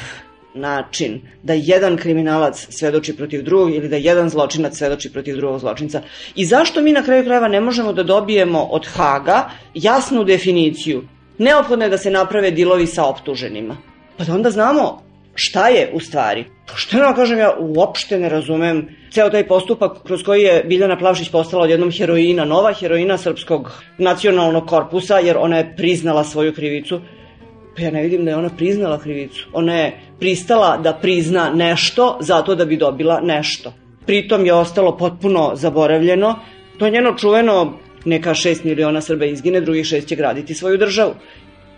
[SPEAKER 11] način da jedan kriminalac svedoči protiv drugog ili da jedan zločinac svedoči protiv drugog zločinca. I zašto mi na kraju krajeva ne možemo da dobijemo od Haga jasnu definiciju? Neophodno je da se naprave dilovi sa optuženima. Pa da onda znamo šta je u stvari. Pošteno da kažem, ja uopšte ne razumem ceo taj postupak kroz koji je Biljana Plavšić postala odjednom heroina, nova heroina srpskog nacionalnog korpusa, jer ona je priznala svoju krivicu. Pa ja ne vidim da je ona priznala krivicu. Ona je pristala da prizna nešto zato da bi dobila nešto. Pritom je ostalo potpuno zaboravljeno. To je njeno čuveno neka šest miliona Srba izgine, drugih šest će graditi svoju državu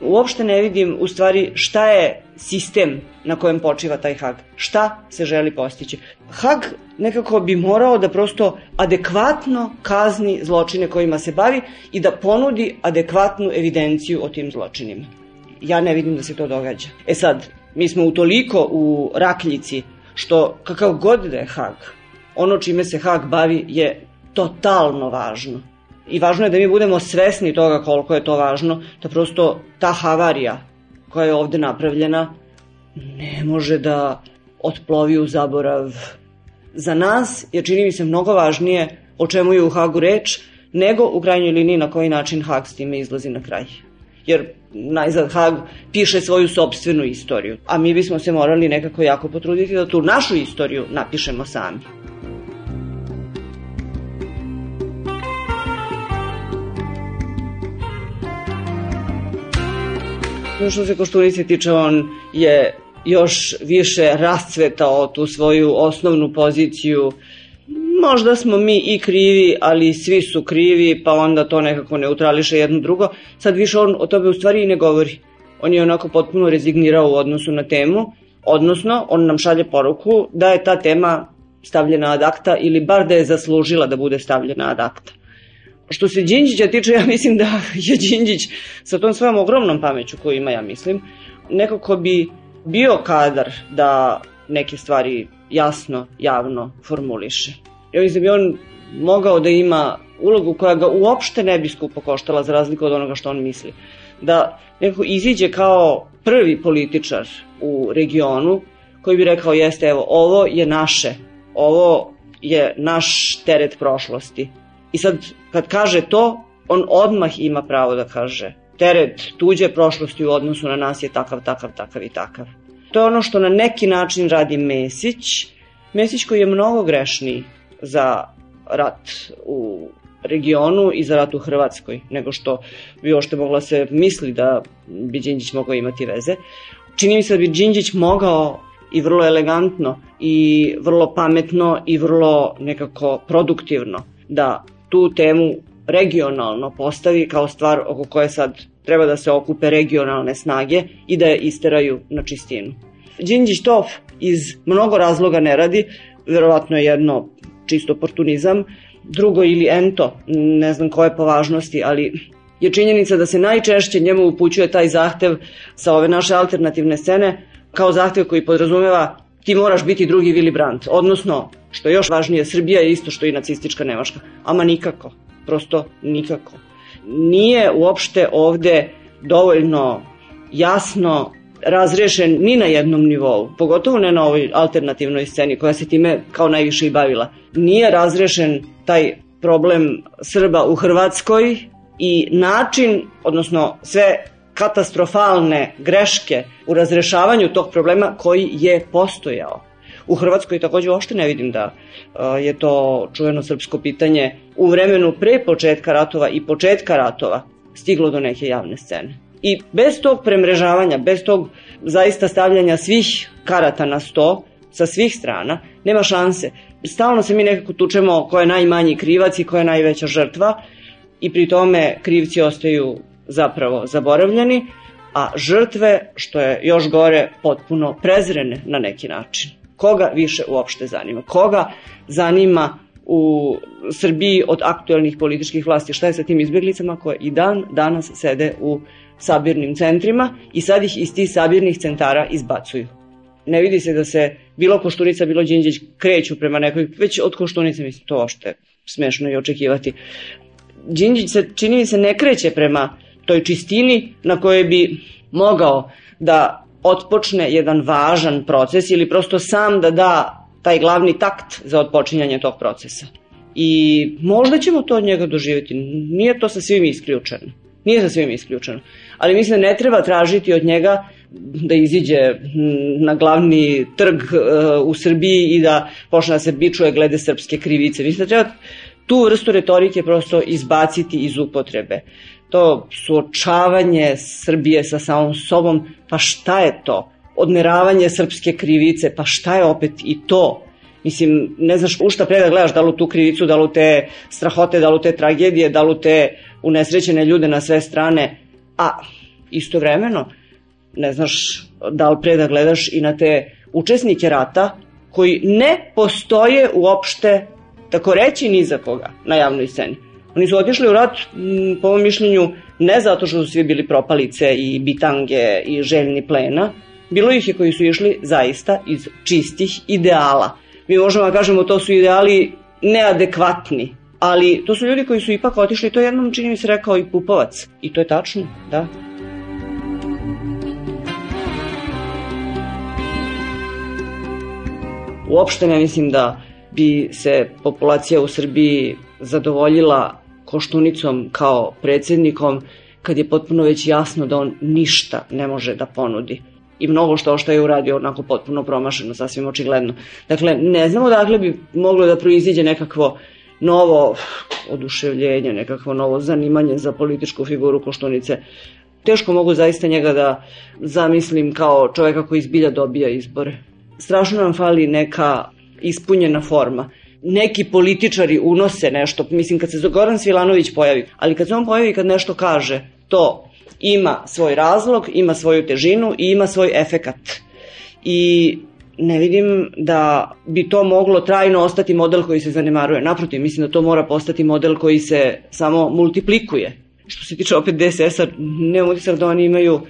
[SPEAKER 11] uopšte ne vidim u stvari šta je sistem na kojem počiva taj Hag. Šta se želi postići? Hag nekako bi morao da prosto adekvatno kazni zločine kojima se bavi i da ponudi adekvatnu evidenciju o tim zločinima. Ja ne vidim da se to događa. E sad, mi smo utoliko u rakljici što kakav god da je Hag, ono čime se Hag bavi je totalno važno i važno je da mi budemo svesni toga koliko je to važno, da prosto ta havarija koja je ovde napravljena ne može da otplovi u zaborav. Za nas je čini mi se mnogo važnije o čemu je u Hagu reč, nego u krajnjoj liniji na koji način Hag s time izlazi na kraj. Jer najzad Hag piše svoju sobstvenu istoriju, a mi bismo se morali nekako jako potruditi da tu našu istoriju napišemo sami. Što se Koštunice tiče, on je još više rascvetao tu svoju osnovnu poziciju možda smo mi i krivi, ali svi su krivi, pa onda to nekako neutrališe jedno drugo. Sad više on o tome u stvari i ne govori. On je onako potpuno rezignirao u odnosu na temu, odnosno on nam šalje poruku da je ta tema stavljena ad akta ili bar da je zaslužila da bude stavljena ad akta. Što se Đinđića tiče, ja mislim da je Đinđić sa tom svojom ogromnom pameću koju ima, ja mislim, neko ko bi bio kadar da neke stvari jasno, javno formuliše. Ja mislim da bi on mogao da ima ulogu koja ga uopšte ne bi skupo koštala za razliku od onoga što on misli. Da nekako iziđe kao prvi političar u regionu koji bi rekao jeste evo ovo je naše, ovo je naš teret prošlosti. I sad kad kaže to, on odmah ima pravo da kaže teret tuđe prošlosti u odnosu na nas je takav, takav, takav i takav. To je ono što na neki način radi Mesić. Mesić koji je mnogo grešniji za rat u regionu i za rat u Hrvatskoj, nego što bi ošte mogla se misli da bi Đinđić mogao imati veze. Čini mi se da bi Đinđić mogao i vrlo elegantno i vrlo pametno i vrlo nekako produktivno da tu temu regionalno postavi kao stvar oko koje sad treba da se okupe regionalne snage i da je isteraju na čistinu. Đinđić to iz mnogo razloga ne radi, verovatno je jedno čisto oportunizam, drugo ili ento, ne znam koje po važnosti, ali je činjenica da se najčešće njemu upućuje taj zahtev sa ove naše alternativne scene kao zahtev koji podrazumeva ti moraš biti drugi Willy Brandt, odnosno, što je još važnije, Srbija je isto što i nacistička Nemačka, ama nikako, prosto nikako. Nije uopšte ovde dovoljno jasno razrešen ni na jednom nivou, pogotovo ne na ovoj alternativnoj sceni koja se time kao najviše i bavila. Nije razrešen taj problem Srba u Hrvatskoj i način, odnosno sve katastrofalne greške u razrešavanju tog problema koji je postojao. U Hrvatskoj takođe uopšte ne vidim da je to čujeno srpsko pitanje u vremenu pre početka ratova i početka ratova stiglo do neke javne scene. I bez tog premrežavanja, bez tog zaista stavljanja svih karata na sto, sa svih strana, nema šanse. Stalno se mi nekako tučemo ko je najmanji krivac i ko je najveća žrtva i pri tome krivci ostaju zapravo zaboravljeni, a žrtve, što je još gore, potpuno prezrene na neki način. Koga više uopšte zanima? Koga zanima u Srbiji od aktualnih političkih vlasti? Šta je sa tim izbjeglicama koje i dan danas sede u sabirnim centrima i sad ih iz tih sabirnih centara izbacuju. Ne vidi se da se bilo Koštunica, bilo Đinđić kreću prema nekoj, već od Koštunice mislim to ošte smešno i očekivati. Đinđić se, čini mi se, ne kreće prema toj čistini na kojoj bi mogao da otpočne jedan važan proces ili prosto sam da da taj glavni takt za otpočinjanje tog procesa. I možda ćemo to od njega doživjeti. Nije to sa svim isključeno. Nije sa svim isključeno ali mislim da ne treba tražiti od njega da iziđe na glavni trg uh, u Srbiji i da počne da se bičuje glede srpske krivice. Mislim da treba tu vrstu retorike prosto izbaciti iz upotrebe. To suočavanje Srbije sa samom sobom, pa šta je to? Odmeravanje srpske krivice, pa šta je opet i to? Mislim, ne znaš u šta pre da gledaš, da li u tu krivicu, da li u te strahote, da li u te tragedije, da li u te unesrećene ljude na sve strane a istovremeno ne znaš da li pre da gledaš i na te učesnike rata koji ne postoje uopšte, tako reći, ni za koga na javnoj sceni. Oni su otišli u rat, po mojom mišljenju, ne zato što su svi bili propalice i bitange i željni plena, bilo ih je koji su išli zaista iz čistih ideala. Mi možemo da kažemo to su ideali neadekvatni, ali to su ljudi koji su ipak otišli, to jednom čini mi se rekao i Pupovac, i to je tačno, da. Uopšte ne mislim da bi se populacija u Srbiji zadovoljila Koštunicom kao predsednikom kad je potpuno već jasno da on ništa ne može da ponudi i mnogo što što je uradio onako potpuno promašeno, sasvim očigledno. Dakle, ne znamo dakle bi moglo da proizidje nekakvo novo oduševljenje, nekakvo novo zanimanje za političku figuru Koštunice. Teško mogu zaista njega da zamislim kao čoveka koji izbilja dobija izbore. Strašno nam fali neka ispunjena forma. Neki političari unose nešto, mislim kad se Goran Svilanović pojavi, ali kad se on pojavi kad nešto kaže, to ima svoj razlog, ima svoju težinu i ima svoj efekat. I ne vidim da bi to moglo trajno ostati model koji se zanemaruje. Naprotiv, mislim da to mora postati model koji se samo multiplikuje. Što se tiče opet DSS-a, nemam utisak da oni imaju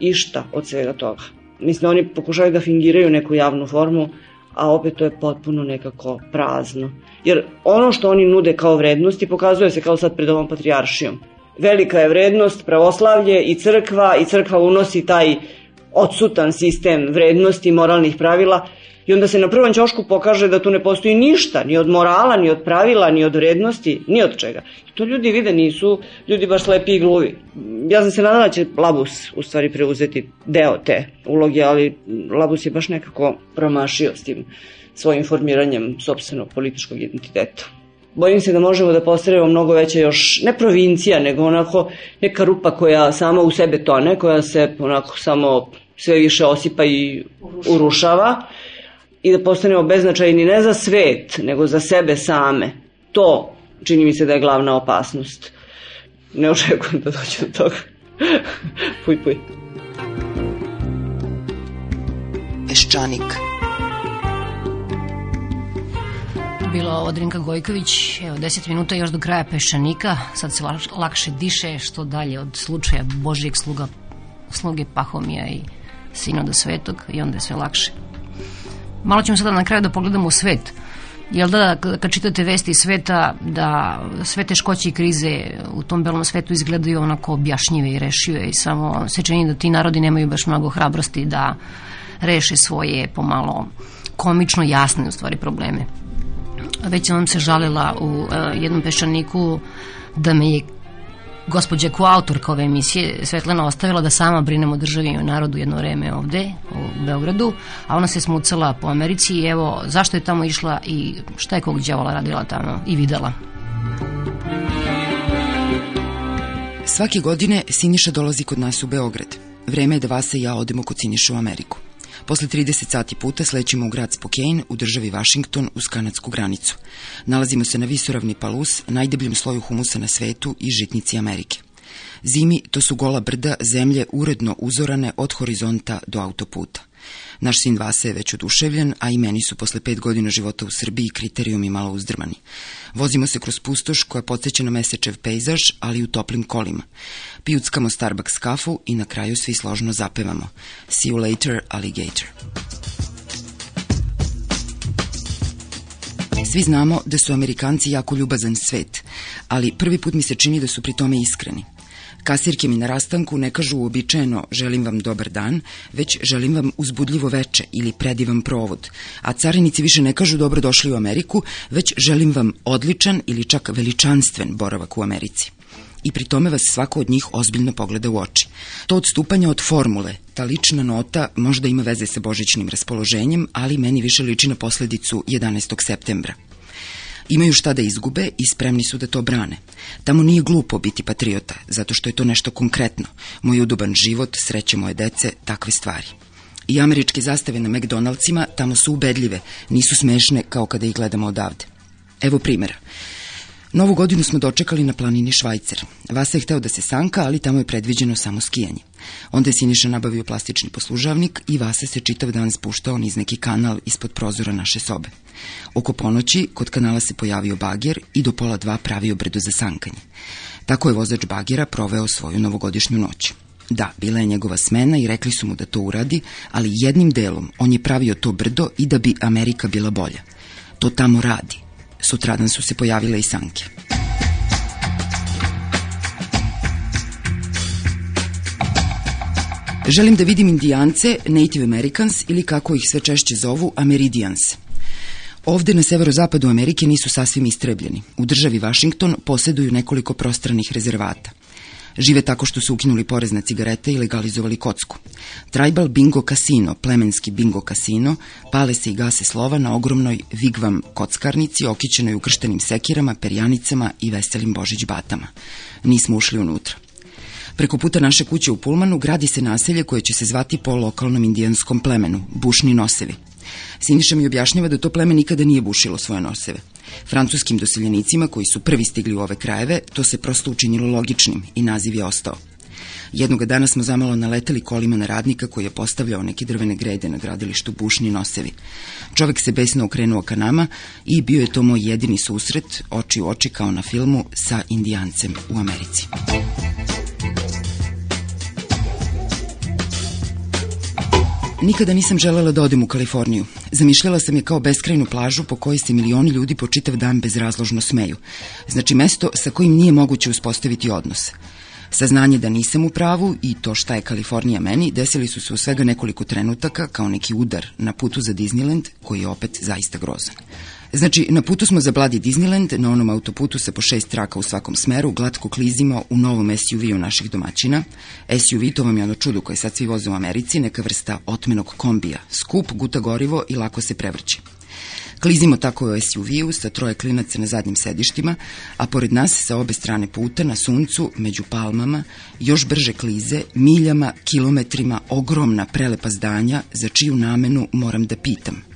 [SPEAKER 11] išta od svega toga. Mislim oni pokušaju da fingiraju neku javnu formu, a opet to je potpuno nekako prazno. Jer ono što oni nude kao vrednosti pokazuje se kao sad pred ovom patrijaršijom velika je vrednost pravoslavlje i crkva i crkva unosi taj odsutan sistem vrednosti moralnih pravila i onda se na prvom ćošku pokaže da tu ne postoji ništa, ni od morala, ni od pravila, ni od vrednosti, ni od čega. I to ljudi vide, nisu ljudi baš slepi i gluvi. Ja sam se nadala da će Labus u stvari preuzeti deo te uloge, ali Labus je baš nekako promašio s tim svojim formiranjem sobstvenog političkog identiteta bojim se da možemo da postavimo mnogo veća još, ne provincija, nego onako neka rupa koja sama u sebe tone, koja se onako samo sve više osipa i urušava i da postanemo beznačajni ne za svet, nego za sebe same. To čini mi se da je glavna opasnost. Ne očekujem da dođe do toga. puj, puj.
[SPEAKER 4] Peščanik
[SPEAKER 6] Bilo ovo Drinka Gojković, evo 10 minuta još do kraja Pešanika, sad se lakše diše što dalje od slučaja Božijeg sluga, sluge Pahomija i Sinoda Svetog i onda je sve lakše. Malo ćemo sada na kraju da pogledamo u svet. Jel da, kad čitate vesti sveta, da sve teškoće i krize u tom belom svetu izgledaju onako objašnjive i rešive i samo se čini da ti narodi nemaju baš mnogo hrabrosti da reše svoje pomalo komično jasne u stvari probleme. Već sam vam se žalila u uh, jednom pešaniku da me je gospođa koautorka ove emisije Svetlana ostavila da sama brinem o državi i o narodu jedno vreme ovde u Beogradu, a ona se smucala po Americi i evo zašto je tamo išla i šta je kog djavola radila tamo i videla.
[SPEAKER 12] Svake godine Siniša dolazi kod nas u Beograd. Vreme je da vas i ja odemo kod Siniša u Ameriku. Posle 30 sati puta slećemo u grad Spokane u državi Washington uz kanadsku granicu. Nalazimo se na visoravni palus, najdebljem sloju humusa na svetu i žitnici Amerike. Zimi to su gola brda zemlje uredno uzorane od horizonta do autoputa. Naš sin Vasa je već oduševljen, a i meni su posle pet godina života u Srbiji kriterijumi malo uzdrmani. Vozimo se kroz pustoš koja podsjeća na mesečev pejzaž, ali u toplim kolima. Pijuckamo Starbucks kafu i na kraju svi složno zapevamo. See you later, alligator. Svi znamo da su Amerikanci jako ljubazan svet, ali prvi put mi se čini da su pri tome iskreni. Kasirke mi na rastanku ne kažu uobičajeno želim vam dobar dan, već želim vam uzbudljivo veče ili predivan provod, a carinici više ne kažu dobro došli u Ameriku, već želim vam odličan ili čak veličanstven boravak u Americi i pri tome vas svako od njih ozbiljno pogleda u oči. To odstupanje od formule, ta lična nota možda ima veze sa božićnim raspoloženjem, ali meni više liči na posledicu 11. septembra. Imaju šta da izgube i spremni su da to brane. Tamo nije glupo biti patriota, zato što je to nešto konkretno. Moj udoban život, sreće moje dece, takve stvari. I američke zastave na McDonaldsima tamo su ubedljive, nisu smešne kao kada ih gledamo odavde. Evo primjera. Novu godinu smo dočekali na planini Švajcer. Vasa je hteo da se sanka, ali tamo je predviđeno samo skijanje. Onda je Siniša nabavio plastični poslužavnik i Vasa se čitav dan spuštao niz neki kanal ispod prozora naše sobe. Oko ponoći kod kanala se pojavio bagjer i do pola dva pravio brdo za sankanje. Tako je vozač bagjera proveo svoju novogodišnju noć. Da, bila je njegova smena i rekli su mu da to uradi, ali jednim delom on je pravio to brdo i da bi Amerika bila bolja. To tamo radi. Sutradan su se pojavile i sanke. Želim da vidim indijance, Native Americans ili kako ih sve češće zovu Ameridians. Ovde na severozapadu Amerike nisu sasvim istrebljeni. U državi Washington posjeduju nekoliko prostranih rezervata. Žive tako što su ukinuli porez na cigarete i legalizovali kocku. Tribal Bingo Casino, plemenski bingo kasino, pale se i gase slova na ogromnoj vigvam kockarnici okićenoj ukrštenim sekirama, perjanicama i veselim božić batama. Nismo ušli unutra. Preko puta naše kuće u Pulmanu gradi se naselje koje će se zvati po lokalnom indijanskom plemenu, bušni nosevi. Siniša mi objašnjava da to pleme nikada nije bušilo svoje noseve. Francuskim doseljenicima koji su prvi stigli u ove krajeve, to se prosto učinilo logičnim i naziv je ostao. Jednoga dana smo zamalo naleteli kolima na radnika koji je postavljao neke drvene grede na gradilištu Bušni nosevi. Čovek se besno okrenuo ka nama i bio je to moj jedini susret, oči u oči kao na filmu, sa indijancem u Americi. Nikada nisam želela da odem u Kaliforniju. Zamišljala sam je kao beskrajnu plažu po kojoj se milioni ljudi po čitav dan bezrazložno smeju. Znači mesto sa kojim nije moguće uspostaviti odnos. Saznanje da nisam u pravu i to šta je Kalifornija meni desili su se u svega nekoliko trenutaka kao neki udar na putu za Disneyland koji je opet zaista grozan. Znači, na putu smo za Bloody Disneyland, na onom autoputu sa po šest traka u svakom smeru, glatko klizimo u novom SUV-u naših domaćina. SUV, to vam je ono čudo koje sad svi voze u Americi, neka vrsta otmenog kombija. Skup, guta gorivo i lako se prevrće. Klizimo tako u SUV-u sa troje klinaca na zadnjim sedištima, a pored nas sa obe strane puta na suncu, među palmama, još brže klize, miljama, kilometrima, ogromna prelepa zdanja, za čiju namenu moram da pitam –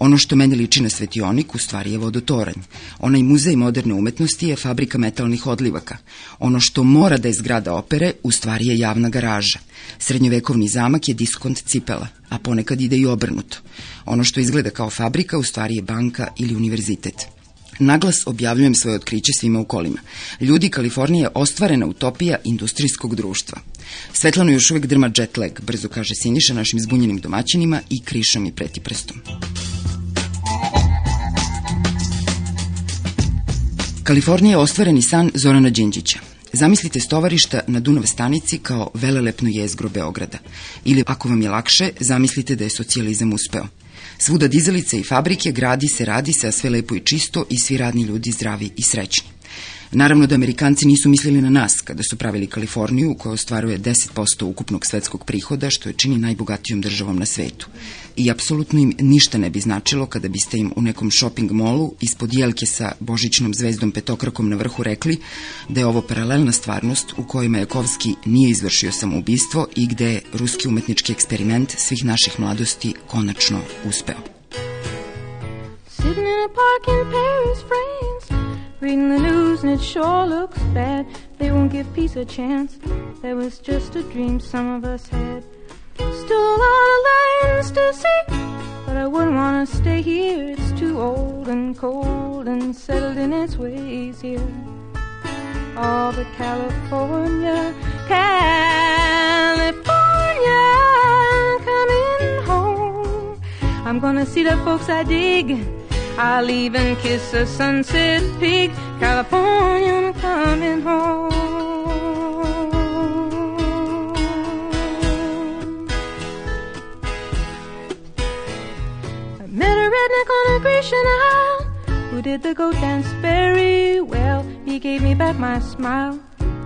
[SPEAKER 12] Ono što meni liči na svetionik, u stvari je vodotoranj. Onaj muzej moderne umetnosti je fabrika metalnih odlivaka. Ono što mora da je zgrada opere, u stvari je javna garaža. Srednjovekovni zamak je diskont cipela, a ponekad ide i obrnuto. Ono što izgleda kao fabrika, u stvari je banka ili univerzitet. Naglas objavljujem svoje otkriće svima u kolima. Ljudi, Kalifornija je ostvarena utopija industrijskog društva. Svetlano još uvek drma jet lag, brzo kaže Siniša našim zbunjenim domaćinima i krišom je preti prstom. Kalifornija je ostvareni san Zorana Đinđića. Zamislite stovarišta na Dunav stanici kao velelepno jezgro Beograda. Ili, ako vam je lakše, zamislite da je socijalizam uspeo. Svuda dizelice i fabrike, gradi se, radi se, a sve lepo i čisto i svi radni ljudi zdravi i srećni. Naravno da Amerikanci nisu mislili na nas kada su pravili Kaliforniju, koja ostvaruje 10% ukupnog svetskog prihoda, što je čini najbogatijom državom na svetu. I apsolutno im ništa ne bi značilo kada biste im u nekom shopping molu ispod jelke sa božićnom zvezdom petokrakom na vrhu rekli da je ovo paralelna stvarnost u kojoj Majakovski nije izvršio samoubistvo i gde je ruski umetnički eksperiment svih naših mladosti konačno uspeo. Sitting in a park in Paris, France Reading the news and it sure looks bad. They won't give peace a chance. That was just a dream some of us had. Still a lot of lands to see, but I wouldn't want to stay here. It's too old and cold and settled in its ways here. All but California, California, coming home. I'm gonna see the folks I dig I'll even kiss a sunset peak, California, I'm coming home. I met a redneck on a Grecian Isle who did the goat dance very well. He gave me back my smile,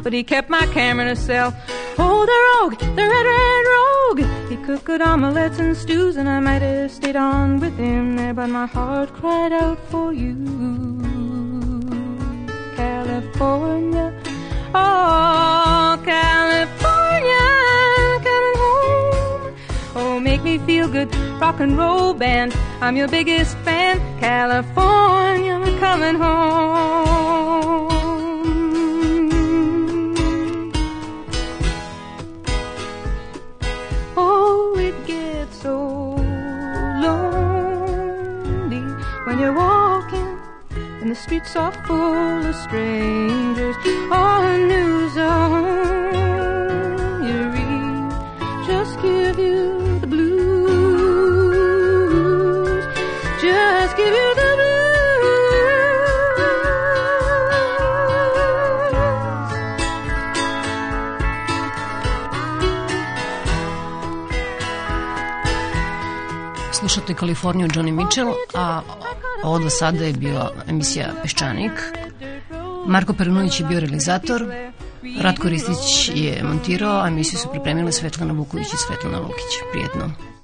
[SPEAKER 12] but he kept my camera to sell. Oh, the rogue, the red, red rogue. He cooked good omelettes and stews, and I might have stayed on with him there, but my heart cried out for you. California, oh, California, coming home. Oh, make me feel good, rock and roll band. I'm your biggest fan, California, coming home. The streets are full of strangers. All the news on you read just give you the blues. Just give you the
[SPEAKER 6] Slušate Kaliforniju Johnny Mitchell, a ovo do sada je bila emisija Peščanik. Marko Perunović je bio realizator, Ratko Ristić je montirao, a emisiju su pripremile Svetlana Vuković i Svetlana Lukić. Prijetno.